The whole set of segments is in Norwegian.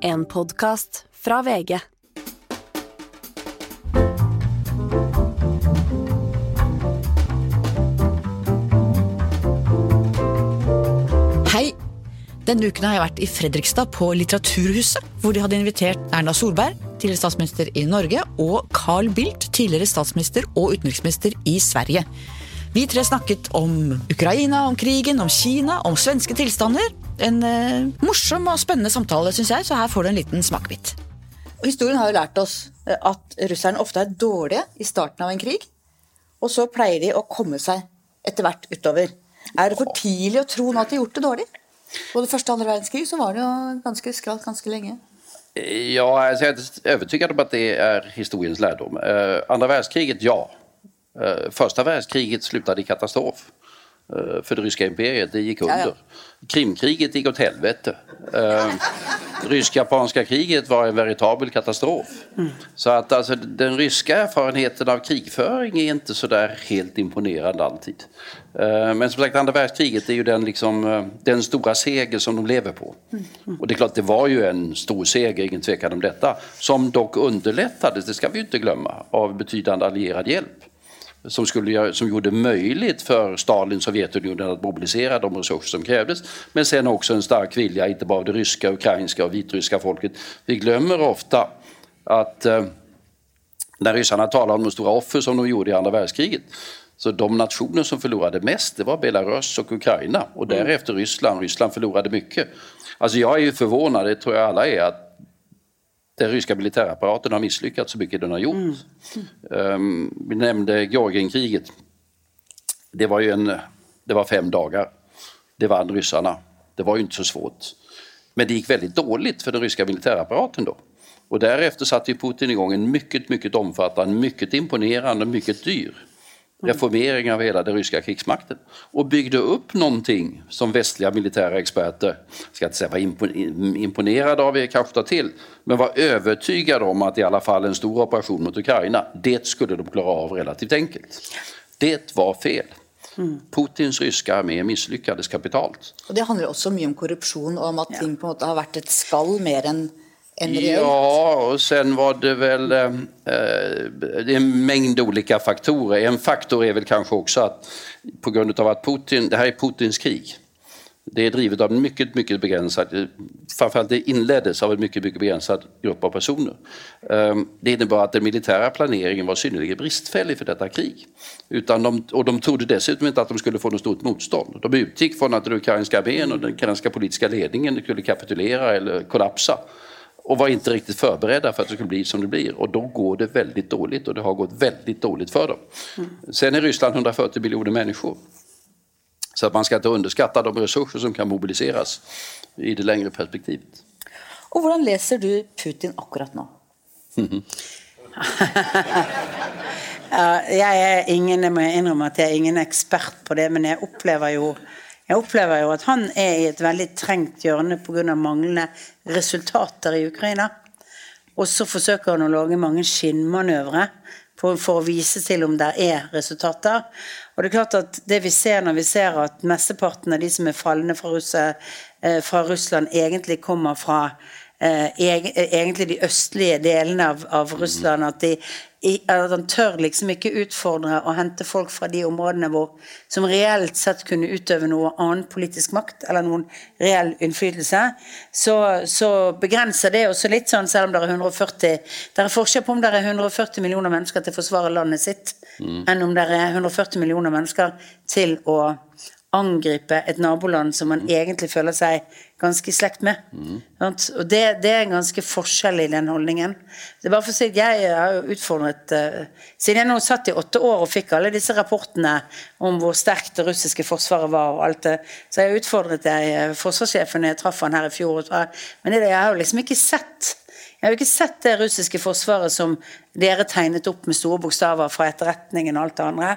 En podkast fra VG. Hei! Denne uken har jeg vært i Fredrikstad på Litteraturhuset, hvor de hadde invitert Erna Solberg, tidligere statsminister i Norge, og Carl Bildt, tidligere statsminister og utenriksminister i Sverige. Vi tre snakket om Ukraina, om krigen, om Kina, om svenske tilstander. En eh, morsom og spennende samtale, syns jeg, så her får du en liten smakebit. Historien har jo lært oss eh, at russerne ofte er dårlige i starten av en krig, og så pleier de å komme seg etter hvert utover. Er det for tidlig å tro nå at de har gjort det dårlig? Både første og andre verdenskrig så var det jo ganske skralt ganske lenge. Ja, jeg er är inte om at det er historiens lærdom. Andre verdenskriget, ja. Første verdenskriget sluttet i katastrof. Eh, för det ryska imperiet, det gick under. Ja, Krimkriget gick åt helvete. Eh, Rysk-japanska kriget var en veritabel katastrof. Så att alltså, den ryska erfarenheten av krigföring är inte så där helt imponerande alltid. Eh, Men som sagt, andra världskriget är ju den, liksom, eh, den stora seger som de lever på. Och det är klart, det var ju en stor seger, ingen tvekan om detta. Som dock underlättades, det ska vi ju inte glömma, av betydande allierad hjälp som, skulle, som gjorde möjligt för Stalin, Sovjetunionen att mobilisera de resurser som krävdes. Men sen också en stark vilja, inte bara av det ryska, ukrainska och vitryska folket. Vi glömmer ofta att eh, när ryssarna talar om de stora offer som de gjorde i andra världskriget så de nationer som förlorade mest det var Belarus och Ukraina och därefter Ryssland. Ryssland förlorade mycket. Alltså jag är ju förvånad, det tror jag alla är, att den ryska militärapparaten har misslyckats så mycket den har gjort. Ehm, vi nämnde Georgienkriget. Det var ju en, det var fem dagar. Det vann ryssarna. Det var ju inte så svårt. Men det gick väldigt dåligt för den ryska militärapparaten då. Och därefter satte Putin igång en mycket, mycket omfattande, mycket imponerande, mycket dyr reformering av hela den ryska krigsmakten och byggde upp någonting som västliga militära experter, ska inte säga var impo- imponerade av, kanske ta till, men var övertygade om att i alla fall en stor operation mot Ukraina, det skulle de klara av relativt enkelt. Det var fel. Putins ryska armé misslyckades kapitalt. Och det handler også mye om korrupsjon og om at ting på måte har vært et skall mer enn enn reelt. Ja, och sen var det väl eh, det är en mängd olika faktorer. En faktor är väl kanske också att på grund av att Putin, det här är Putins krig. Det är drivet av en mycket, mycket begränsad, framförallt det inleddes av en mycket, mycket begränsad grupp av personer. Eh, Det innebar att den militära planeringen var synnerligen bristfällig för detta krig. Utan de, och de trodde dessutom inte att de skulle få något stort motstånd. De utgick från att den ukrainska armén och den ukrainska politiska ledningen skulle kapitulera eller kollapsa och var inte riktigt förberedda för att det skulle bli som det blir. Och då går det väldigt dåligt och det har gått väldigt dåligt för dem. Sen är Ryssland 140 miljoner människor. Så att man ska inte underskatta de resurser som kan mobiliseras i det längre perspektivet. Og hvordan leser du Putin akkurat nå? Ja, jeg er ingen, jeg må innrømme at jeg er ingen ekspert på det, men jeg opplever jo, jeg opplever jo at han er i et veldig trengt hjørne pga. manglende resultater i Ukraina. Og så forsøker han å lage mange skinnmanøvre for, å vise til om det er resultater. Og det er klart at det vi ser når vi ser at mesteparten av de som er falne fra, Russe, eh, fra Russland, egentlig kommer fra eh, egentlig de østlige delene av, av Russland. At, de, at han tør liksom ikke utfordre og hente folk fra de områdene hvor, som reelt sett kunne utøve noe annen politisk makt, eller noen reell innflytelse. Så, så begrenser det også litt sånn, selv om det er 140 Det er forskjell på om det er 140 millioner mennesker til å forsvare landet sitt, enn om det er 140 millioner mennesker til å angripe et naboland som man egentlig føler seg ganske i slekt med. Sant? Og det, det er en ganske forskjell i den holdningen. Det er bare for å si at Jeg har jo utfordret uh, Siden jeg nå satt i åtte år og fikk alle disse rapportene om hvor sterkt det russiske forsvaret var, og alt det, så jeg utfordret jeg eh, forsvarssjefen jeg traff han her i fjor. Men det, jeg har jo liksom ikke sett jeg har jo ikke sett det russiske forsvaret som dere tegnet opp med store bokstaver fra etterretningen og alt det andre.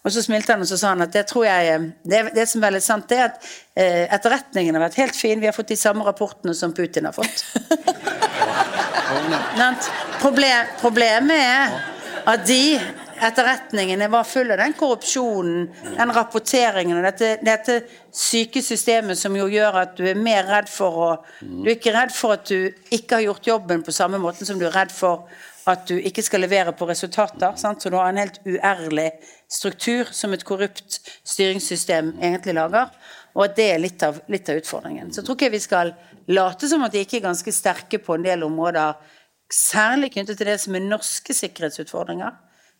Og så smilte han og så sa han at det tror jeg Det, det som er veldig sant, det er at eh, etterretningen har vært helt fin. Vi har fått de samme rapportene som Putin har fått. Problem, problemet er at de etterretningene var full av den korrupsjonen, den rapporteringen og dette, dette syke systemet som jo gjør at du er mer redd for å Du er ikke redd for at du ikke har gjort jobben på samme måte som du er redd for at du ikke skal levere på resultater. Sant? Så du har en helt uærlig struktur som et korrupt styringssystem egentlig lager. Og at det er litt av, litt av utfordringen. Så jeg tror ikke vi skal late som at de ikke er ganske sterke på en del områder, særlig knyttet til det som er norske sikkerhetsutfordringer,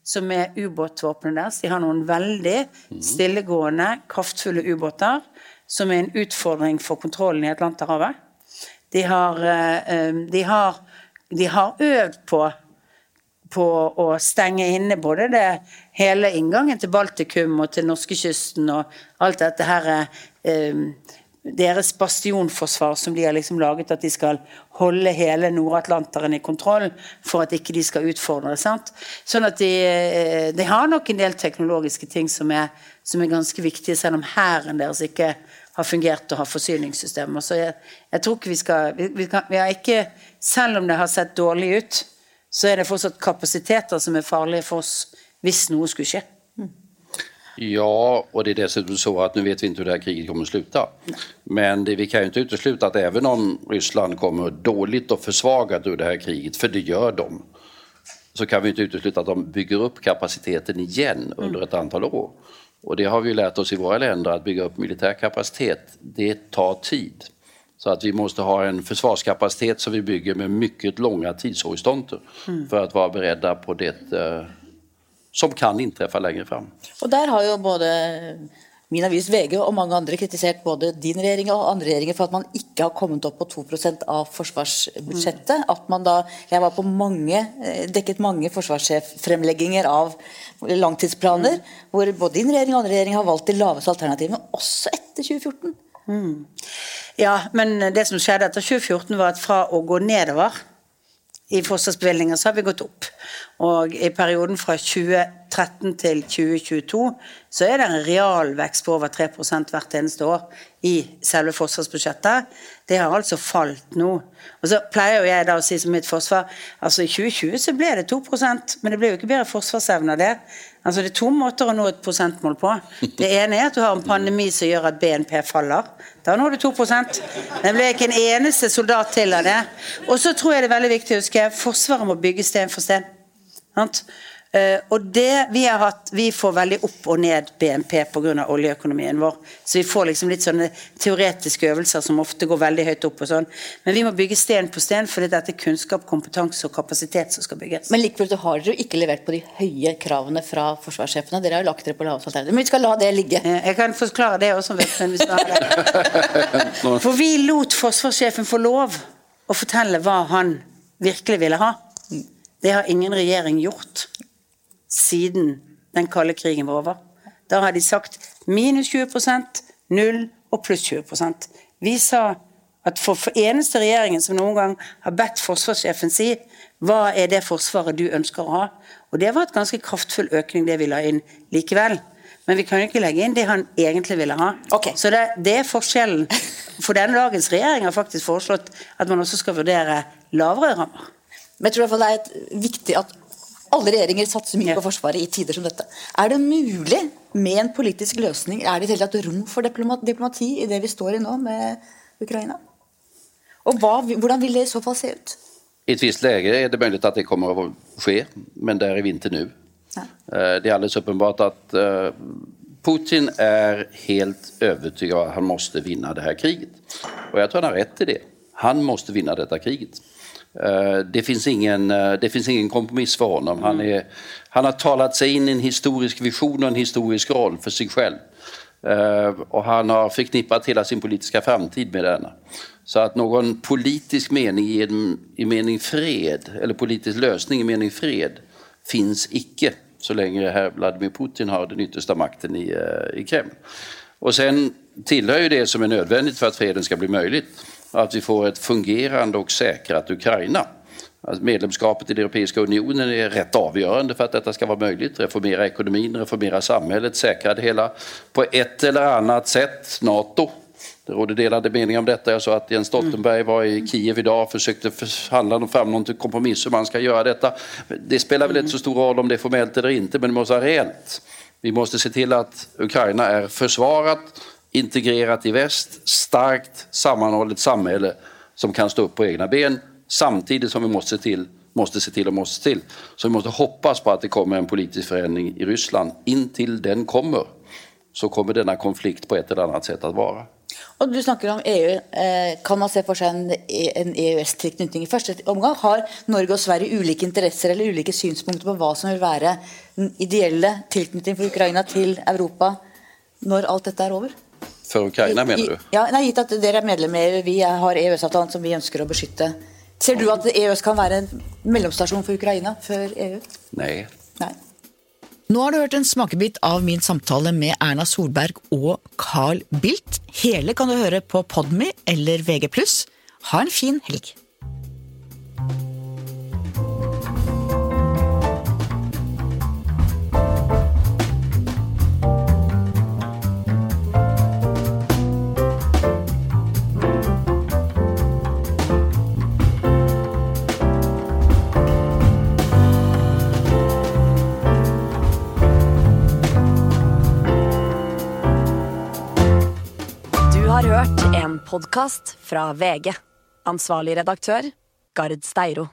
som er ubåtvåpenet deres. De har noen veldig stillegående, kraftfulle ubåter, som er en utfordring for kontrollen i Atlanterhavet. De har, eh, de har, de har øvd på på å stenge inne både det hele inngangen til Baltikum og til norskekysten og alt dette her eh, deres bastionforsvar som de har liksom laget, at de skal holde hele Nord-Atlanteren i kontroll for at ikke de skal utfordre. Sant? Sånn at de, eh, de, har nok en del teknologiske ting som er, som er ganske viktige, selv om hæren deres ikke har fungert og har forsyningssystemer. Så jeg, jeg tror ikke vi skal vi, vi, kan, vi har ikke, Selv om det har sett dårlig ut, så er det fortsatt kapasiteter som er farlige for oss hvis noe skulle skje. Ja, och det är dessutom så att nu vet vi inte hur det här kriget kommer sluta. Men det, vi kan ju inte utesluta att även om Ryssland kommer dåligt och försvagat ur det här kriget, för det gör de, så kan vi inte utesluta att de bygger upp kapaciteten igen under ett antal år. Och det har vi lärt oss i våra länder, att bygga upp militär kapacitet, det tar tid. Så att vi måste ha en försvarskapacitet som vi bygger med mycket långa tidshorisonter för att vara beredda på det eh, som kan inträffa längre fram. Og der har jo både min avis VG og mange andre kritisert både din regjering og andre regjeringer for at man ikke har kommet opp på 2% av forsvarsbudsjettet. At man da, Jeg var på mange, eh, dekket mange forsvarssjeffremlegginger av langtidsplaner, hvor både din regjering og andre regjering har valgt de laveste alternativene, også etter 2014. Ja, men det som skjedde etter 2014 var at fra å gå nedover i forsvarsbevilgninger, så har vi gått opp. Og i perioden fra 2013 til 2022 så er det en realvekst på over 3 hvert eneste år i selve forsvarsbudsjettet. Det har altså falt nå. Og så pleier jo jeg da å si som mitt forsvar altså i 2020 så ble det 2% men det ble jo ikke bedre forsvarsevne av det. Altså Det er to måter å nå et prosentmål på. Det ene er at du har en pandemi som gjør at BNP faller. Da når du 2 Det ble ikke en eneste soldat til av det. Og så tror jeg det er veldig viktig å huske Forsvaret må bygge sten for sten. Eh, og det vi har hatt Vi får veldig opp og ned BNP pga. oljeøkonomien vår. Så vi får liksom litt sånne teoretiske øvelser som ofte går veldig høyt opp. og sånn. Men vi må bygge sten på sten, for dette er kunnskap, kompetanse og kapasitet som skal bygges. Men likevel så har dere jo ikke levert på de høye kravene fra forsvarssjefene. Dere har jo lagt dere på laveste alternativ. Men vi skal la det ligge. Eh, Jeg kan forklare det også, men vi skal ha det. For vi lot forsvarssjefen få lov å fortelle hva han virkelig ville ha. Det har ingen regjering gjort siden den kalde krigen var over. Da har de sagt minus 20 null og pluss 20% Vi sa at for, for eneste regjeringen som noen gang har bedt forsvarssjefen si hva er det forsvaret du ønsker å ha? Og det var et ganske kraftfull økning det vi la inn likevel. Men vi kan jo ikke legge inn det han egentlig ville ha. Okay. Så det, det er forskjellen. For denne dagens regjering har faktisk foreslått at man også skal vurdere lavere rammer. Men jeg tror det er viktig at alle regjeringer satser mye Ja. på Forsvaret i tider som dette. Er det mulig med en politisk løsning, er det i det hele tatt rom for diploma- diplomati i det vi står i nå med Ukraina? Og hva, hvordan vil det i så fall se ut? I et visst läge er det möjligt at det kommer å skje, men det er vi vinter nå. Ja. Eh, Det er alldeles uppenbart att eh, Putin er helt övertygad om att han måste vinna det här kriget. Och jag tror han har rätt i det. Han måste vinna detta kriget. Eh, Det finns ingen, eh, det finns ingen kompromiss för honom. Han, är, han har talat sig in i en historisk vision och en historisk roll för sig själv. Eh, Och han har förknippat hela sin politiska framtid med denna. Så att någon politisk mening i, i mening fred, eller politisk lösning i mening fred, finns icke så länge herr Vladimir Putin har den yttersta makten i, i Kreml. Och sen tillhör ju det som är nödvändigt för att freden ska bli möjligt att vi får ett fungerande och säkrat Ukraina. Alltså medlemskapet i den Europeiska unionen är rätt avgörande för att detta ska vara möjligt. Reformera ekonomin, reformera samhället, säkra det hela på ett eller annat sätt. Nato, Det råder delade meningar om detta. Jag sa att Jens Stoltenberg var i Kiev idag och försökte förhandla fram någon kompromiss hur man ska göra detta. Det spelar väl inte så stor roll om det är formellt eller inte, men det måste vara reellt. Vi måste se till att Ukraina är försvarat, integrerat i väst, starkt sammanhållet samhälle som kan stå upp på egna ben samtidigt som vi måste se till måste se till och måste till. Så vi måste hoppas på att det kommer en politisk förändring i Ryssland. Intill den kommer så kommer denna konflikt på ett eller annat sätt att vara. Og Du snakker om EU. Eh, Kan man se for seg en, EØS-tilknytning? I første omgang har Norge og Sverige ulike interesser eller ulike synspunkter på hva som vil være den ideelle tilknytning for Ukraina til Europa når alt dette er over? För Ukraina mener du? Ja, nei, Gitt at dere er medlem i EU, vi har EØS-avtalen som vi ønsker å beskytte. Ser du at EØS kan være en mellomstasjon for Ukraina før EU? Nei. Nei. Nå har du hørt en smakebit av min samtale med Erna Solberg og Carl Bildt. Hele kan du høre på Podme eller VG+. Ha en fin helg. Podkast fra VG. Ansvarlig redaktør, Gard Steiro.